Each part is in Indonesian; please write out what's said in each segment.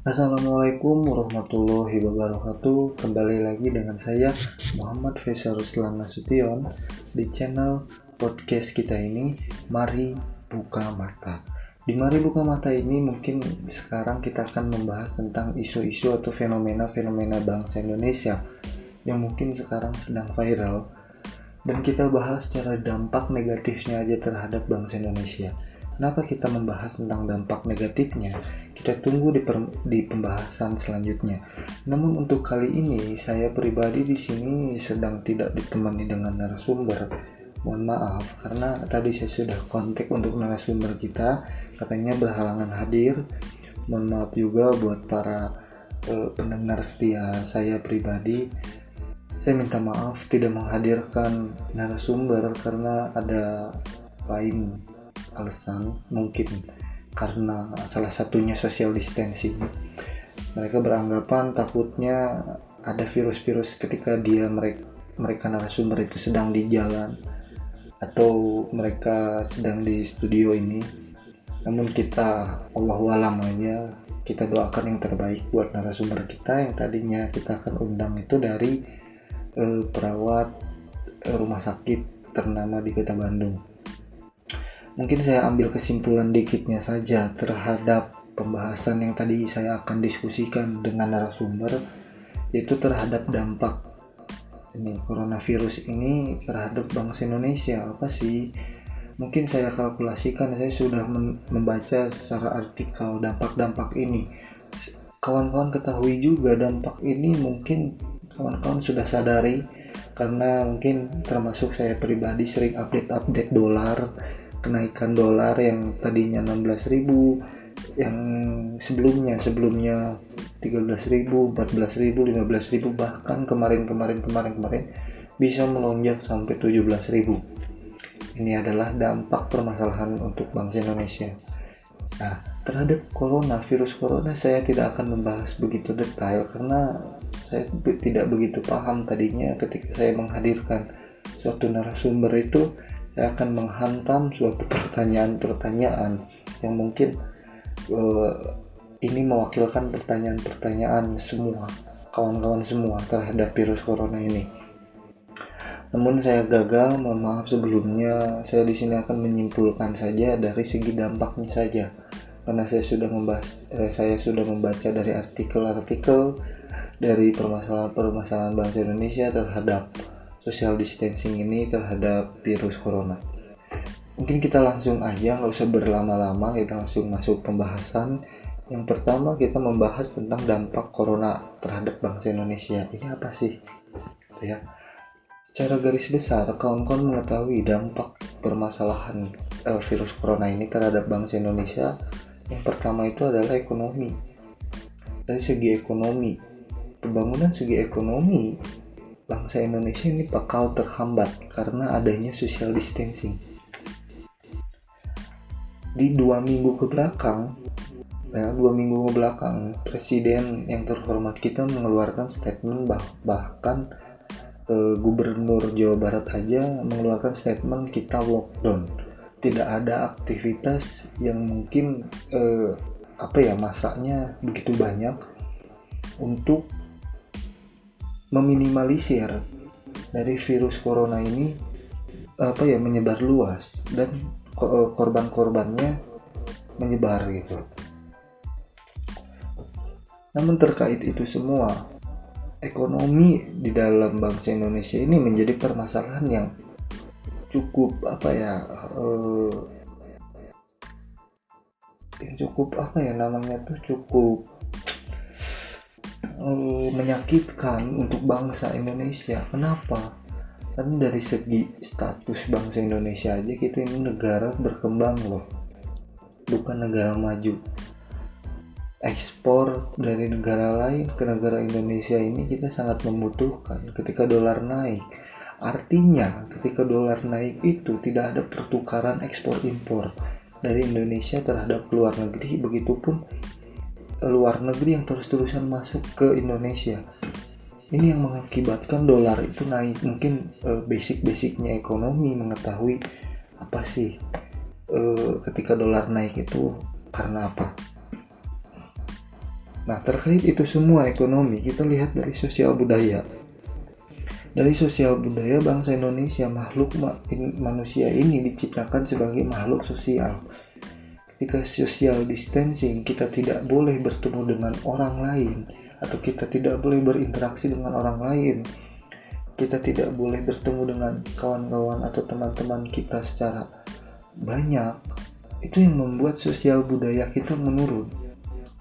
Assalamualaikum warahmatullahi wabarakatuh. Kembali lagi dengan saya Muhammad Faisal Ruslan Nasution Di channel podcast kita ini Mari Buka Mata. Di Mari Buka Mata ini mungkin sekarang kita akan membahas tentang isu-isu atau fenomena-fenomena bangsa Indonesia Yang mungkin sekarang sedang viral. Dan kita bahas secara dampak negatifnya aja terhadap bangsa Indonesia Kenapa kita membahas tentang dampak negatifnya? Kita tunggu di, per, di pembahasan selanjutnya. Namun untuk kali ini saya pribadi di sini sedang tidak ditemani dengan narasumber. Mohon maaf karena tadi saya sudah kontak untuk narasumber kita, katanya berhalangan hadir. Mohon maaf juga buat para uh, pendengar setia saya pribadi. Saya minta maaf tidak menghadirkan narasumber karena ada lain alasan mungkin karena salah satunya social distancing. Mereka beranggapan takutnya ada virus-virus ketika dia mereka mereka narasumber itu sedang di jalan atau mereka sedang di studio ini. Namun kita Allah walam aja kita doakan yang terbaik buat narasumber kita. Yang tadinya kita akan undang itu dari eh, perawat eh, rumah sakit ternama di kota Bandung mungkin saya ambil kesimpulan dikitnya saja terhadap pembahasan yang tadi saya akan diskusikan dengan narasumber yaitu terhadap dampak ini coronavirus ini terhadap bangsa Indonesia. Apa sih? Mungkin saya kalkulasikan saya sudah membaca secara artikel dampak-dampak ini. Kawan-kawan ketahui juga dampak ini mungkin kawan-kawan sudah sadari karena mungkin termasuk saya pribadi sering update-update dolar kenaikan dolar yang tadinya 16.000 yang sebelumnya sebelumnya 13.000, 14.000, 15.000 bahkan kemarin-kemarin kemarin-kemarin bisa melonjak sampai 17.000. Ini adalah dampak permasalahan untuk bangsa Indonesia. Nah, terhadap corona, virus corona saya tidak akan membahas begitu detail karena saya tidak begitu paham tadinya ketika saya menghadirkan suatu narasumber itu saya akan menghantam suatu pertanyaan-pertanyaan yang mungkin uh, ini mewakilkan pertanyaan-pertanyaan semua kawan-kawan semua terhadap virus corona ini. Namun saya gagal, mohon maaf sebelumnya. Saya di sini akan menyimpulkan saja dari segi dampaknya saja. Karena saya sudah membahas, eh, saya sudah membaca dari artikel-artikel dari permasalahan-permasalahan bangsa Indonesia terhadap social distancing ini terhadap virus corona. Mungkin kita langsung aja, nggak usah berlama-lama, kita langsung masuk pembahasan. Yang pertama kita membahas tentang dampak corona terhadap bangsa Indonesia. Ini apa sih? Ya, secara garis besar, kawan-kawan mengetahui dampak permasalahan uh, virus corona ini terhadap bangsa Indonesia. Yang pertama itu adalah ekonomi. Dari segi ekonomi, pembangunan segi ekonomi bangsa Indonesia ini bakal terhambat karena adanya social distancing. Di dua minggu ke belakang, ya, dua minggu ke belakang, presiden yang terhormat kita mengeluarkan statement bah bahkan eh, gubernur Jawa Barat aja mengeluarkan statement kita lockdown. Tidak ada aktivitas yang mungkin eh, apa ya masaknya begitu banyak untuk meminimalisir dari virus corona ini apa ya menyebar luas dan eh, korban-korbannya menyebar gitu. Namun terkait itu semua, ekonomi di dalam bangsa Indonesia ini menjadi permasalahan yang cukup apa ya uh, yang cukup apa ya namanya tuh cukup uh, menyakitkan untuk bangsa Indonesia. Kenapa? Kan dari segi status bangsa Indonesia aja kita ini negara berkembang loh, bukan negara maju. Ekspor dari negara lain ke negara Indonesia ini kita sangat membutuhkan ketika dolar naik. Artinya ketika dolar naik itu tidak ada pertukaran ekspor impor dari Indonesia terhadap luar negeri begitupun luar negeri yang terus-terusan masuk ke Indonesia ini yang mengakibatkan dolar itu naik mungkin uh, basic-basicnya ekonomi mengetahui apa sih uh, ketika dolar naik itu karena apa Nah, terkait itu semua ekonomi, kita lihat dari sosial budaya. Dari sosial budaya bangsa Indonesia, makhluk manusia ini diciptakan sebagai makhluk sosial. Ketika social distancing, kita tidak boleh bertemu dengan orang lain atau kita tidak boleh berinteraksi dengan orang lain. Kita tidak boleh bertemu dengan kawan-kawan atau teman-teman kita secara banyak. Itu yang membuat sosial budaya kita menurun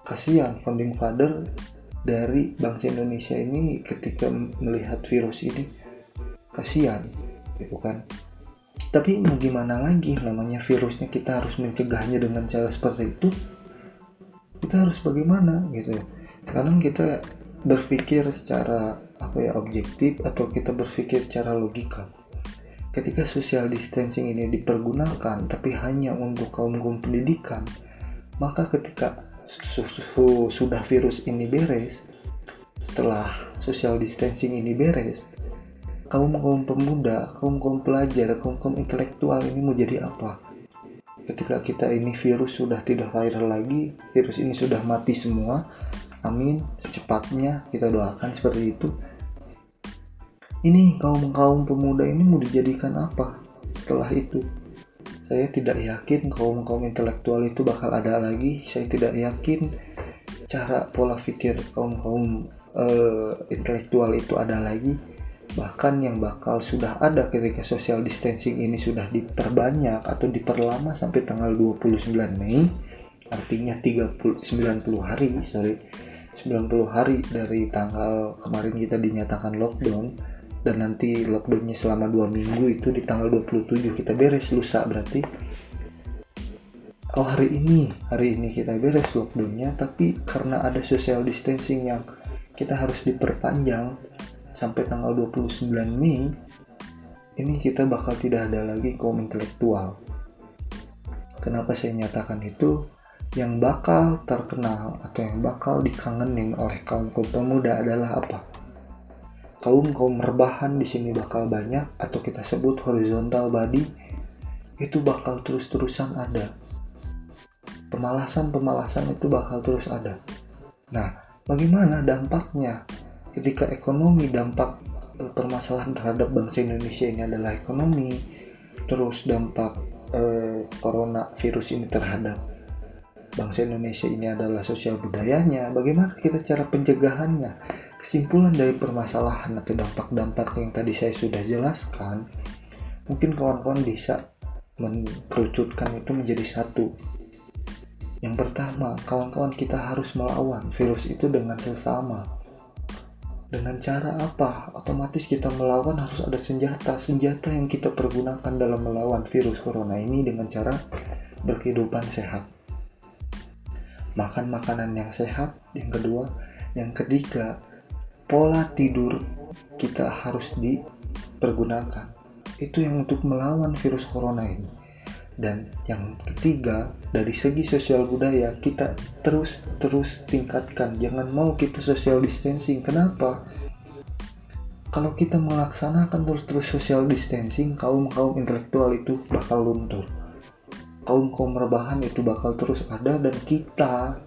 kasihan founding father dari bangsa Indonesia ini ketika melihat virus ini kasihan gitu kan tapi mau gimana lagi? Namanya virusnya kita harus mencegahnya dengan cara seperti itu. Kita harus bagaimana gitu sekarang kita berpikir secara apa ya objektif atau kita berpikir secara logika. Ketika social distancing ini dipergunakan tapi hanya untuk kaum kaum pendidikan maka ketika sudah virus ini beres, setelah social distancing ini beres, kaum kaum pemuda, kaum kaum pelajar, kaum kaum intelektual ini mau jadi apa? Ketika kita ini virus sudah tidak viral lagi, virus ini sudah mati semua, amin, secepatnya kita doakan seperti itu. Ini kaum kaum pemuda ini mau dijadikan apa setelah itu? saya tidak yakin kaum kaum intelektual itu bakal ada lagi saya tidak yakin cara pola pikir kaum kaum uh, intelektual itu ada lagi bahkan yang bakal sudah ada ketika social distancing ini sudah diperbanyak atau diperlama sampai tanggal 29 Mei artinya 30 90 hari sorry 90 hari dari tanggal kemarin kita dinyatakan lockdown dan nanti lockdownnya selama dua minggu itu di tanggal 27 kita beres lusa berarti. Oh hari ini hari ini kita beres lockdownnya tapi karena ada social distancing yang kita harus diperpanjang sampai tanggal 29 Mei ini kita bakal tidak ada lagi kaum intelektual. Kenapa saya nyatakan itu? Yang bakal terkenal atau yang bakal dikangenin oleh kaum kaum pemuda adalah apa? Kaum kaum rebahan di sini bakal banyak atau kita sebut horizontal body itu bakal terus-terusan ada. Pemalasan-pemalasan itu bakal terus ada. Nah bagaimana dampaknya ketika ekonomi dampak permasalahan terhadap bangsa Indonesia ini adalah ekonomi terus dampak eh, corona virus ini terhadap bangsa Indonesia ini adalah sosial budayanya bagaimana kita cara pencegahannya Kesimpulan dari permasalahan atau dampak-dampak yang tadi saya sudah jelaskan, mungkin kawan-kawan bisa mengerucutkan itu menjadi satu. Yang pertama, kawan-kawan kita harus melawan virus itu dengan sesama. Dengan cara apa? Otomatis kita melawan harus ada senjata. Senjata yang kita pergunakan dalam melawan virus corona ini dengan cara berkehidupan sehat. Makan makanan yang sehat. Yang kedua, yang ketiga, pola tidur kita harus dipergunakan. Itu yang untuk melawan virus corona ini. Dan yang ketiga, dari segi sosial budaya kita terus terus tingkatkan. Jangan mau kita social distancing. Kenapa? Kalau kita melaksanakan terus-terus social distancing, kaum-kaum intelektual itu bakal luntur. Kaum-kaum rebahan itu bakal terus ada dan kita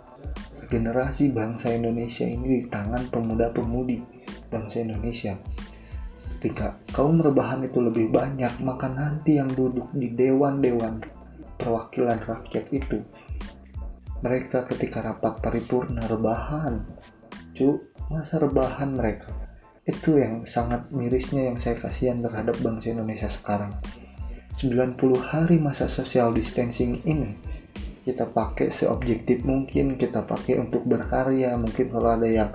generasi bangsa Indonesia ini di tangan pemuda-pemudi bangsa Indonesia. Ketika kaum rebahan itu lebih banyak, maka nanti yang duduk di dewan-dewan perwakilan rakyat itu, mereka ketika rapat paripurna rebahan, cu, masa rebahan mereka. Itu yang sangat mirisnya yang saya kasihan terhadap bangsa Indonesia sekarang. 90 hari masa social distancing ini kita pakai seobjektif mungkin kita pakai untuk berkarya mungkin kalau ada yang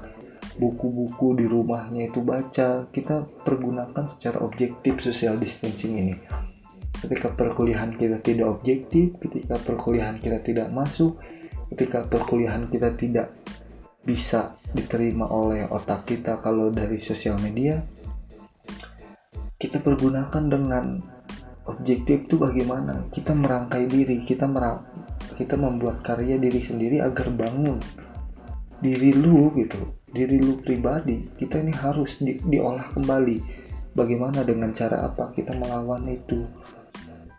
buku-buku di rumahnya itu baca kita pergunakan secara objektif social distancing ini. Ketika perkuliahan kita tidak objektif ketika perkuliahan kita tidak masuk ketika perkuliahan kita tidak bisa diterima oleh otak kita kalau dari sosial media kita pergunakan dengan objektif itu bagaimana? Kita merangkai diri kita merang kita membuat karya diri sendiri agar bangun diri lu gitu diri lu pribadi kita ini harus di, diolah kembali. Bagaimana dengan cara apa kita melawan itu?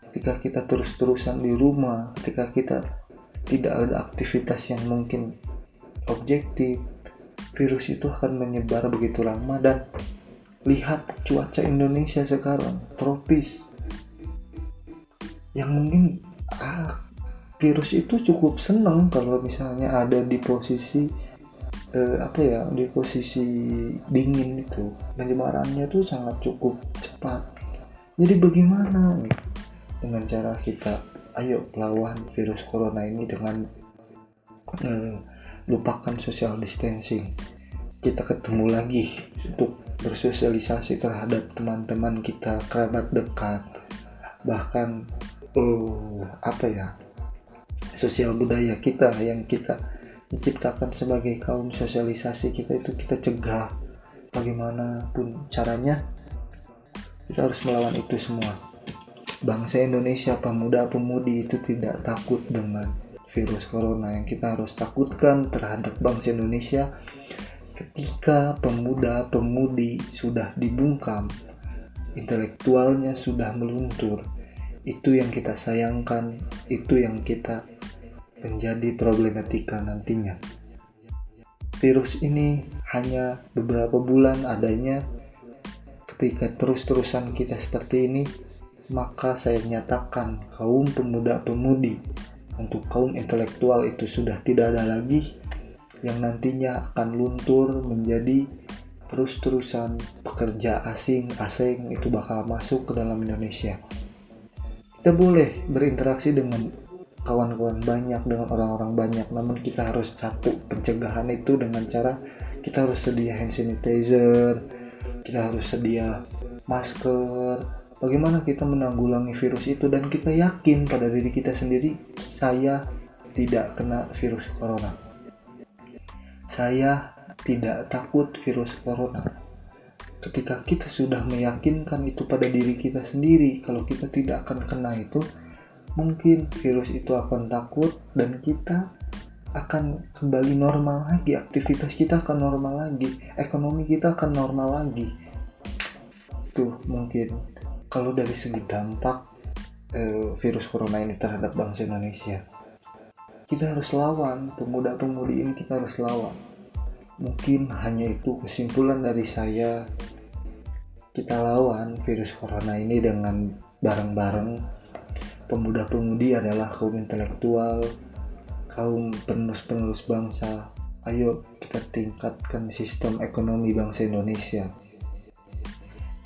Ketika kita terus-terusan di rumah ketika kita tidak ada aktivitas yang mungkin objektif virus itu akan menyebar begitu lama. Dan lihat cuaca Indonesia sekarang tropis. Yang mungkin ah, virus itu cukup senang kalau misalnya ada di posisi eh, apa ya di posisi dingin itu penyebarannya tuh sangat cukup cepat. Jadi bagaimana nih dengan cara kita ayo lawan virus corona ini dengan eh, lupakan social distancing? Kita ketemu lagi untuk bersosialisasi terhadap teman-teman kita kerabat dekat bahkan uh, apa ya sosial budaya kita yang kita menciptakan sebagai kaum sosialisasi kita itu kita cegah bagaimanapun caranya kita harus melawan itu semua. Bangsa Indonesia pemuda-pemudi itu tidak takut dengan virus corona. Yang kita harus takutkan terhadap bangsa Indonesia ketika pemuda-pemudi sudah dibungkam intelektualnya sudah meluntur itu yang kita sayangkan itu yang kita menjadi problematika nantinya. Virus ini hanya beberapa bulan adanya. Ketika terus-terusan kita seperti ini maka saya nyatakan kaum pemuda-pemudi untuk kaum intelektual itu sudah tidak ada lagi yang nantinya akan luntur menjadi terus-terusan pekerja asing asing itu bakal masuk ke dalam Indonesia. Kita boleh berinteraksi dengan kawan-kawan banyak dengan orang-orang banyak. Namun kita harus satu pencegahan itu dengan cara kita harus sedia hand sanitizer kita harus sedia masker. Bagaimana kita menanggulangi virus itu? Dan kita yakin pada diri kita sendiri saya tidak kena virus corona. Saya tidak takut virus corona. Ketika kita sudah meyakinkan itu pada diri kita sendiri kalau kita tidak akan kena itu mungkin virus itu akan takut dan kita akan kembali normal lagi aktivitas kita akan normal lagi ekonomi kita akan normal lagi. Tuh mungkin. Kalau dari segi dampak eh, virus corona ini terhadap bangsa Indonesia kita harus lawan pemuda-pemudi ini kita harus lawan. Mungkin hanya itu kesimpulan dari saya. Kita lawan virus corona ini dengan bareng-bareng pemuda-pemudi adalah kaum intelektual kaum penerus-penerus bangsa ayo kita tingkatkan sistem ekonomi bangsa Indonesia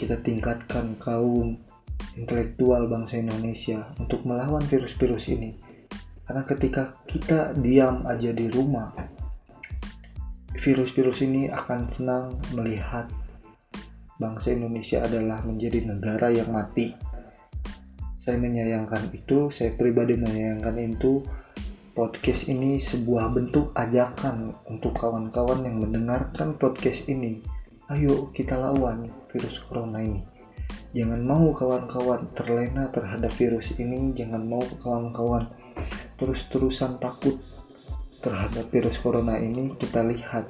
kita tingkatkan kaum intelektual bangsa Indonesia untuk melawan virus-virus ini. Karena ketika kita diam aja di rumah, virus-virus ini akan senang melihat bangsa Indonesia adalah menjadi negara yang mati. Saya menyayangkan itu, saya pribadi menyayangkan itu. Podcast ini sebuah bentuk ajakan untuk kawan-kawan yang mendengarkan podcast ini. Ayo kita lawan virus corona ini. Jangan mau kawan-kawan terlena terhadap virus ini jangan mau kawan-kawan terus-terusan takut terhadap virus corona ini. Kita lihat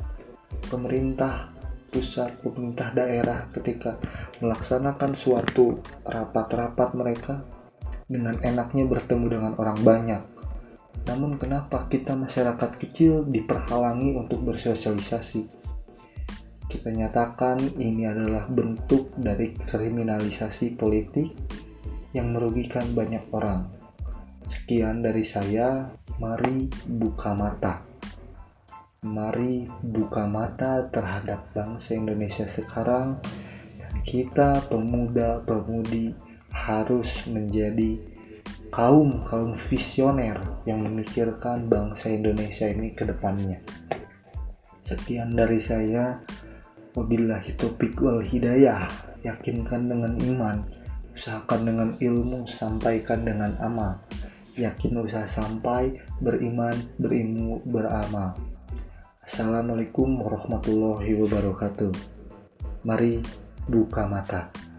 pemerintah pusat pemerintah daerah ketika melaksanakan suatu rapat-rapat mereka dengan enaknya bertemu dengan orang banyak namun kenapa kita masyarakat kecil diperhalangi untuk bersosialisasi kita nyatakan ini adalah bentuk dari kriminalisasi politik yang merugikan banyak orang. Sekian dari saya, mari buka mata. Mari buka mata terhadap bangsa Indonesia sekarang dan kita pemuda-pemudi harus menjadi kaum-kaum visioner yang memikirkan bangsa Indonesia ini ke depannya. Sekian dari saya. Wabillahi topik wal hidayah. Yakinkan dengan iman Usahakan dengan ilmu Sampaikan dengan amal. Yakin usaha sampai Beriman, berilmu, beramal. Assalamualaikum warahmatullahi wabarakatuh. Mari buka mata